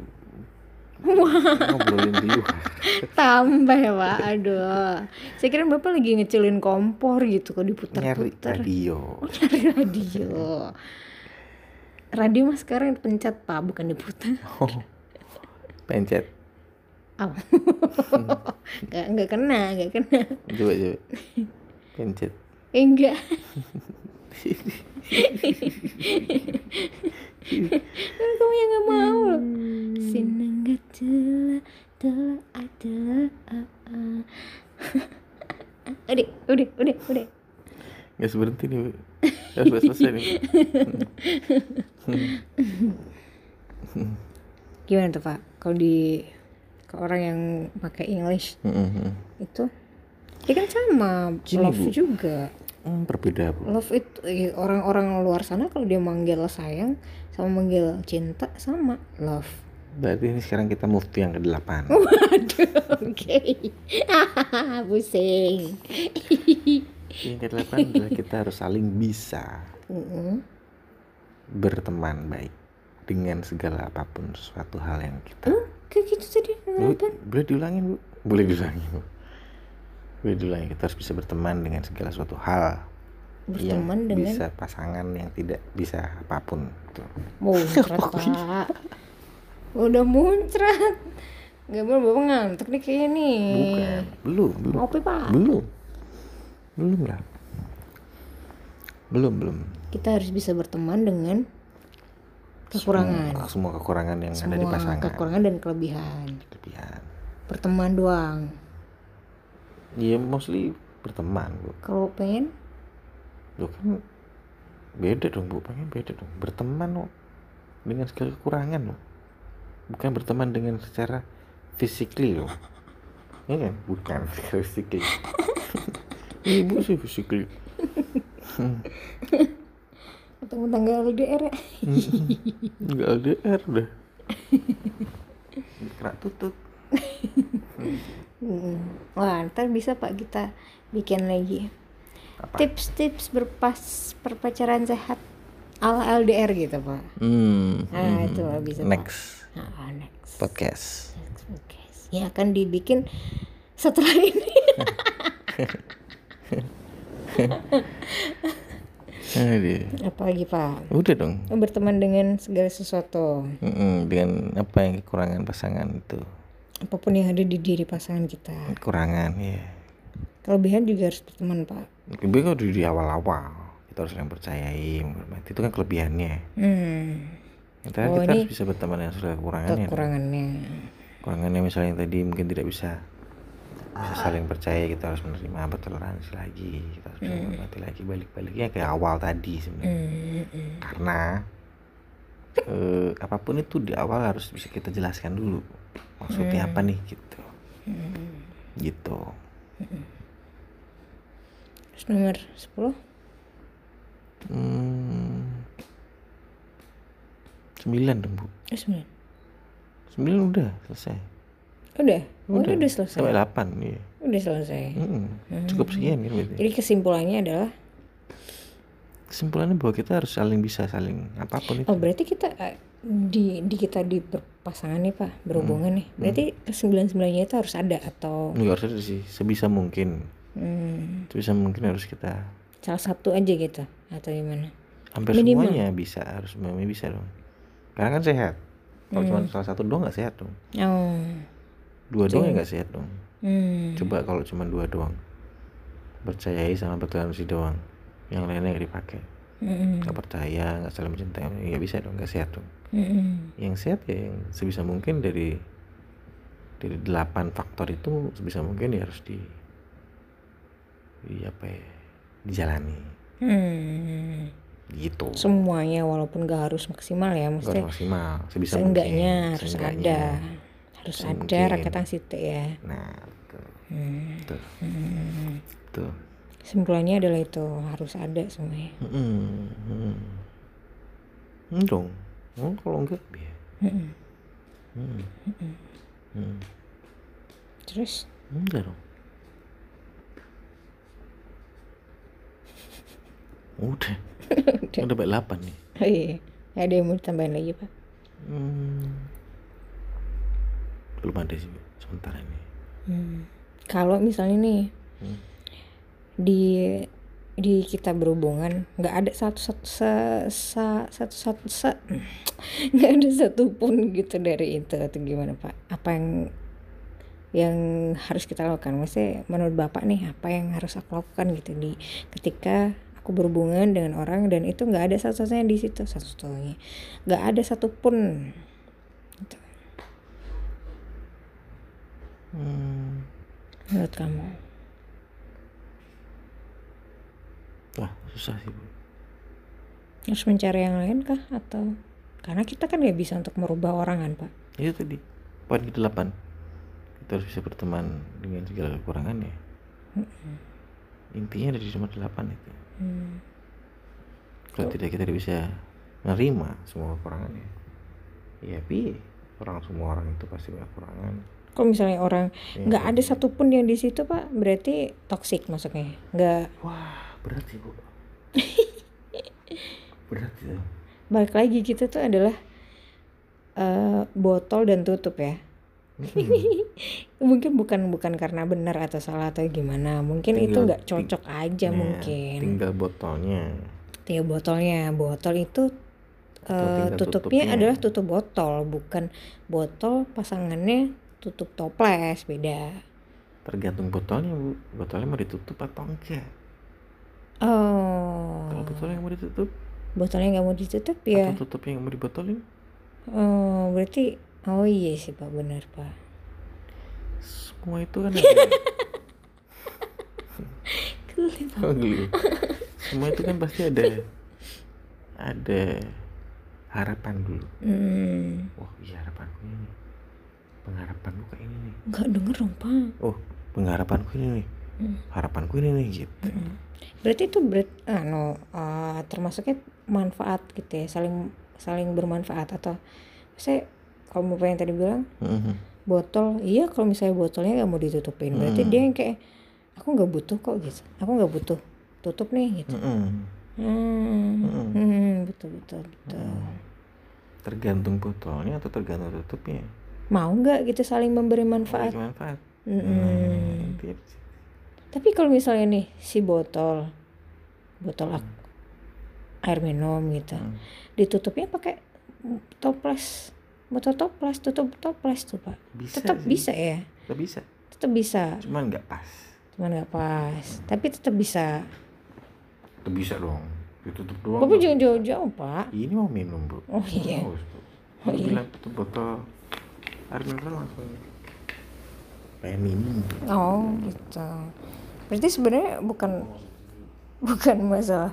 ngobrolin di luar, tambah ya pak. Aduh. Saya kira bapak lagi ngecilin kompor gitu kok nyari diputar-putar radio. oh nyari radio. Radio mas sekarang pencet pak bukan diputar. Oh, pencet. Oh. nggak nggak kena nggak kena Coba coba. Pencet. eh, enggak kan kamu yang nggak mau loh sinangga telah telah adalah udah udah udah udah Nggak berhenti nih bu. Ya, selesai nih. Gimana tuh Pak? Kalau di ke orang yang pakai English Mm-mm. itu ya kan sama Gini, love Bu. juga. Hmm, berbeda bu. Love itu eh, orang-orang luar sana kalau dia manggil sayang sama manggil cinta sama love. Berarti ini sekarang kita move to yang ke-8. Waduh, oke. Pusing. Yang ke-8 adalah kita harus saling bisa Mm-mm. berteman baik dengan segala apa pun suatu hal yang kita Oh, kayak gitu tadi. Bu, boleh diulangin bu boleh diulangin bu boleh diulangin kita harus bisa berteman dengan segala suatu hal Berteman yang dengan bisa pasangan yang tidak bisa apa pun Tuh. muncrat pak. Udah muncrat. Gak boleh bapak ngantuk nih kayaknya nih. bukan belum belum Ngopi pak. belum belum lah belum belum Kita harus bisa berteman dengan kekurangan. semua, semua kekurangan yang ada di Semua pasangan. kekurangan dan kelebihan. kelebihan. Berteman doang. iya mostly berteman bu. Kalau pengen? Loh kan beda dong bu. Pengen beda dong. Berteman loh dengan segala kekurangan loh bukan berteman dengan secara physically loh. Iya kan? Bukan secara physically. Ibu sih physically ketemu tanggal LDR ya. nggak LDR dah kerak tutut Mm. Wah, ntar bisa pak kita bikin lagi tips-tips berpas perpacaran sehat ala LDR gitu pak. hmm, Nah itu bisa pak. next Nah, next. podcast Next podcast. Ya akan dibikin setelah ini. Aduh. Apa lagi pak? udah dong Berteman dengan segala sesuatu, Mm-mm, dengan apa yang kekurangan pasangan itu apa pun yang ada di diri pasangan kita. kekurangan ya Kelebihan juga harus berteman pak. lebih kok di, awal-awal kita harus saling percayai menghormati itu kan kelebihannya Hmm, kita, Oh, kita harus ini bisa berteman dengan segala kekurangannya kekurangannya. kekurangannya misalnya yang tadi mungkin tidak bisa saling percaya kita harus menerima bertoleransi lagi kita harus bisa menghormati lagi balik-baliknya kayak awal tadi sebenarnya. Hmm, hmm. karena eh, apa pun itu di awal harus bisa kita jelaskan dulu maksudnya apa nih gitu. Gitu. Terus nomor 10 hmm, sembilan dong bu. Eh, 9 sembilan udah selesai Udah? Oh, udah, udah selesai. sampai delapan iya Udah selesai. Mm-mm. cukup sekian berarti Jadi kesimpulannya adalah kesimpulannya bahwa kita harus saling bisa saling apa pun itu oh berarti kita eh, di di kita di berpasangan nih Pak, berhubungan nih. Berarti kesembilan-sembilannya itu harus ada atau nggak harus ada sih sebisa mungkin hmm, sebisa mungkin harus kita salah satu aja gitu atau gimana? hampir Minimal. semuanya bisa harus semuanya bisa dong karena kan sehat kalau cuma salah satu doang nggak sehat dong Oh. Dua doang ya nggak sehat dong Hmm. coba kalau cuma dua doang percayai sama bertoleransi doang yang lainnya nggak dipakai Mm-mm. nggak percaya nggak saling mencintai nggak bisa dong nggak sehat dong Mm-mm. yang sehat ya yang sebisa mungkin dari dari delapan faktor itu sebisa mungkin ya harus di di apa ya dijalani Hmm. gitu Semuanya walaupun gak harus maksimal ya, maksudnya maksimal sebisa seenggaknya mungkin harus seenggaknya. ada. Harus ada Semungkin. rakyat situ ya. nah betul Hmm. betul Hmm. betul Kesimpulannya adalah itu harus ada semuanya. Hmm, hmm. Hmm, dong. Oh, kalau enggak ya. Mm-mm. Hmm. Hmm. Terus Enggak dong. Udah. Udah baik 8 nih. oh iya, ada yang mau ditambahin lagi pak? Hmm. Belum ada sih sementara ini. Hmm. Kalau misalnya nih Hmm. di di kita berhubungan nggak ada satu satu se, sa- satu satu se- nggak ada satupun gitu dari itu atau gimana pak? Apa yang yang harus kita lakukan? Maksudnya menurut bapak nih apa yang harus aku lakukan gitu di ketika aku berhubungan dengan orang dan itu nggak ada satu-satunya di situ satu-satunya nggak ada satupun gitu. Hmm. menurut kamu? Wah, susah sih, Bu. harus mencari yang lain kah? Atau? Karena kita kan nggak bisa untuk merubah orang kan pak? Itu tadi. Poin ke delapan kita harus bisa berteman dengan segala kekurangannya intinya dari nomor delapan itu. Hmm. kalau tidak kita tidak bisa menerima semua kekurangannya ya. Pi. Orang semua orang itu pasti punya kekurangan kalau misalnya orang Iya. nggak ada satupun yang di situ pak berarti toxic maksudnya? Nggak. Wah berat sih bu. Berat itu balik lagi kita tuh adalah eh, botol dan tutup ya. Mungkin bukan bukan karena benar atau salah atau gimana. Mungkin itu Tinggal- nggak cocok aja Ya, mungkin. tinggal botolnya. Tinggal botolnya. Botol itu Atau tinggal tutupnya tutupnya. adalah tutup botol bukan botol pasangannya tutup toples beda. Tergantung botolnya bu. Botolnya mau ditutup atau enggak? Oh. Kalau botolnya yang mau ditutup? Botolnya nggak mau ditutup ya? Atau tutupnya yang mau dibotolin? Oh berarti oh iya sih pak. Benar pak. Semua itu kan ada. Geli. Oh, geli. semua itu kan pasti ada. Ada harapan dulu. Hmm, wah iya harapanku ini pengharapanku kayak ini nih. Nggak denger dong pak. Oh pengharapanku ini nih. Hmm. harapanku ini nih gitu. Berarti itu berat anu eh, termasuknya manfaat gitu ya saling saling bermanfaat atau saya kalau mau yang tadi bilang? Mhm. botol iya kalau misalnya botolnya nggak mau ditutupin berarti Hmm. dia yang kayak aku nggak butuh kok gitu. Aku nggak butuh tutup nih gitu. Mhm. hmm, Hmm. hmm, betul betul betul. Tergantung botolnya atau tergantung tutupnya mau nggak gitu saling memberi manfaat? Memiliki manfaat. Mm-mm. Hmm, situ. tapi kalau misalnya nih si botol botol ak- air minum gitu Hmm. ditutupnya pakai toples botol toples tutup toples tuh pak. Bisa tetap sih. bisa ya? Tetap bisa. Tetap bisa? Cuman nggak pas. Cuman nggak pas. Tapi tetap bisa? Tetap bisa dong. Ditutup doang bapak jangan jauh-jauh pak. Ini mau minum bu. Oh iya. Oh, iya. bilang tutup botol air mineral langsung pengen minum oh gitu. Berarti sebenarnya bukan bukan masalah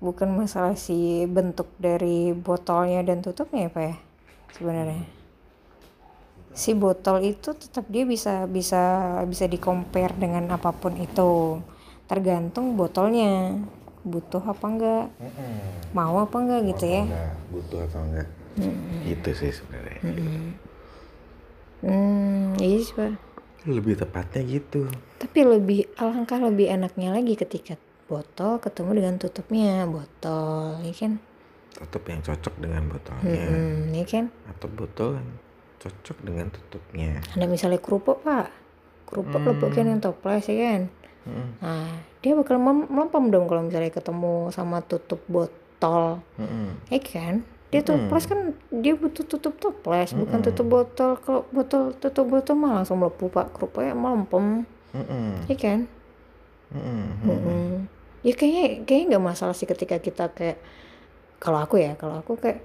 bukan masalah si bentuk dari botolnya dan tutupnya ya pak ya sebenarnya. Si botol itu tetap dia bisa bisa bisa di compare dengan apa pun itu. Tergantung botolnya butuh apa enggak mau apa enggak gitu ya. Enggak, butuh atau enggak. Itu sih sebenarnya hmm iya sih pak lebih tepatnya gitu Tapi lebih alangkah lebih enaknya lagi ketika botol ketemu dengan tutupnya botol, ya kan? tutup yang cocok dengan botolnya Hmm, ya kan? atau botol yang cocok dengan tutupnya Ada misalnya kerupuk pak, kerupuk lepukin yang toples ya kan? Mm-mm. Nah, dia bakal melempem dong kalau misalnya ketemu sama tutup botol, Mm-mm. ya kan? Dia toples kan dia butuh tutup toples, bukan tutup botol. Kalau botol tutup botol mah langsung melepuh pak, kerupuknya melempem, Mm-mm. ya kan? Mm-mm. Ya kayaknya kayaknya nggak masalah sih ketika kita kayak kalau aku ya kalau aku kayak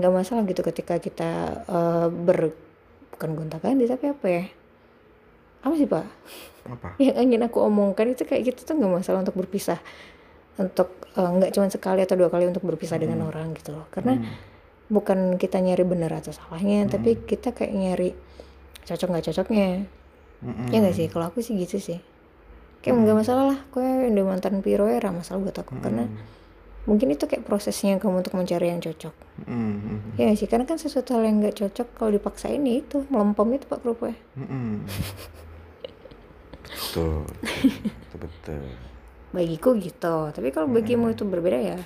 nggak masalah gitu ketika kita eh, ber bukan gonta ganti tapi apa ya? Apa sih pak? Apa? Yang ingin aku omongkan itu kayak gitu tuh nggak masalah untuk berpisah untuk eh, nggak cuma sekali atau dua kali untuk berpisah dengan orang gitu loh. Karena bukan kita nyari benar atau salahnya tapi kita kayak nyari cocok nggak cocoknya. Mm-mm. ya nggak sih? Kalau aku sih gitu sih. Kayak nggak masalah lah. Kue udah mantan piro ya masalah buat aku. Karena mungkin itu kayak prosesnya kamu untuk mencari yang cocok. Mm-mm. ya nggak sih? Karena kan sesuatu hal yang nggak cocok kalau dipaksain ya itu melempem itu pak kerupuknya Mm-mm. betul. Betul betul bagiku gitu. Tapi kalau bagimu itu berbeda ya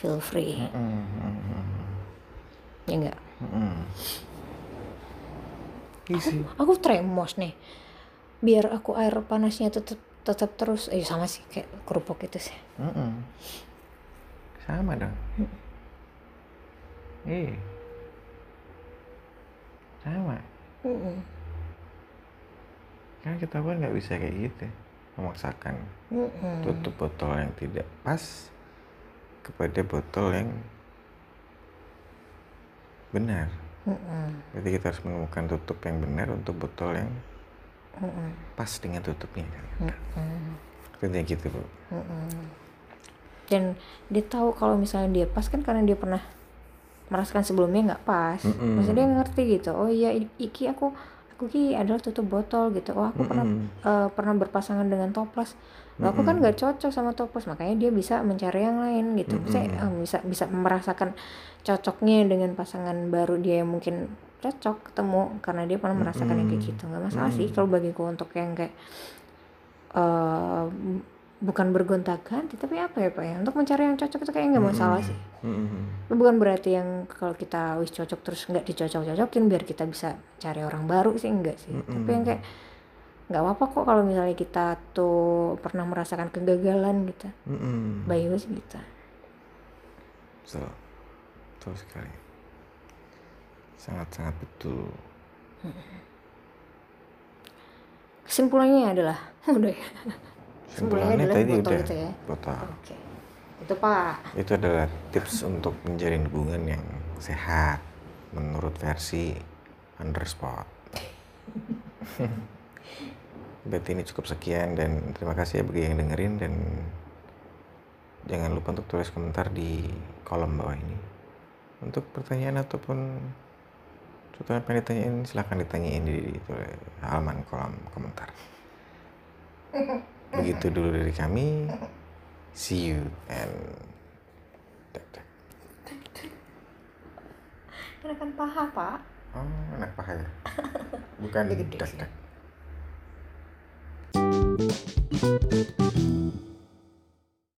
feel free. Ya enggak. Iya sih. aku tremos nih. Biar aku air panasnya tetap tetap terus. Eh sama sih kayak kerupuk itu sih. Sama dong. Eh sama. Kan kita pun nggak bisa kayak gitu memaksakan Mm-mm. tutup botol yang tidak pas kepada botol yang benar Mm-mm. Berarti kita harus menemukan tutup yang benar untuk botol yang Mm-mm. pas dengan tutupnya kan. Mm-mm. Intinya gitu bu. Mm-mm. dan dia tahu kalau misalnya dia pas kan karena dia pernah merasakan sebelumnya nggak pas Mm-mm. maksudnya dia ngerti gitu oh iya iki aku aku ki adalah tutup botol gitu. Oh aku pernah eh, pernah berpasangan dengan toples. Loh, aku kan nggak cocok sama toples makanya dia bisa mencari yang lain gitu. Saya bisa bisa merasakan cocoknya dengan pasangan baru dia yang mungkin cocok ketemu karena dia pernah merasakan yang kayak gitu. Nggak masalah sih kalau bagiku untuk yang kayak eh bukan bergonta ganti tapi apa ya pak ya? Untuk mencari yang cocok itu kayaknya nggak masalah sih. Mm-mm. itu bukan berarti yang kalau kita wis cocok terus nggak dicocok-cocokin biar kita bisa cari orang baru sih enggak sih. Tapi yang kayak nggak apa-apa kok kalau misalnya kita tuh pernah merasakan kegagalan gitu. Mm-mm. bagus gitu. Betul betul sekali. Sangat sangat betul kesimpulannya adalah udah ya Kesimpulannya adalah tadi udah itu ya? botol. oke itu pak Itu adalah tips untuk menjalin hubungan yang sehat menurut versi underspot. Berarti ini cukup sekian dan terima kasih ya bagi yang dengerin dan jangan lupa untuk tulis komentar di kolom bawah ini. Untuk pertanyaan ataupun sesuatu yang pengen ditanyain silahkan ditanyain di, di halaman kolom komentar. Begitu dulu dari kami. See you and enakan paha pak Oh, anak paha ya. Bukan dak dak.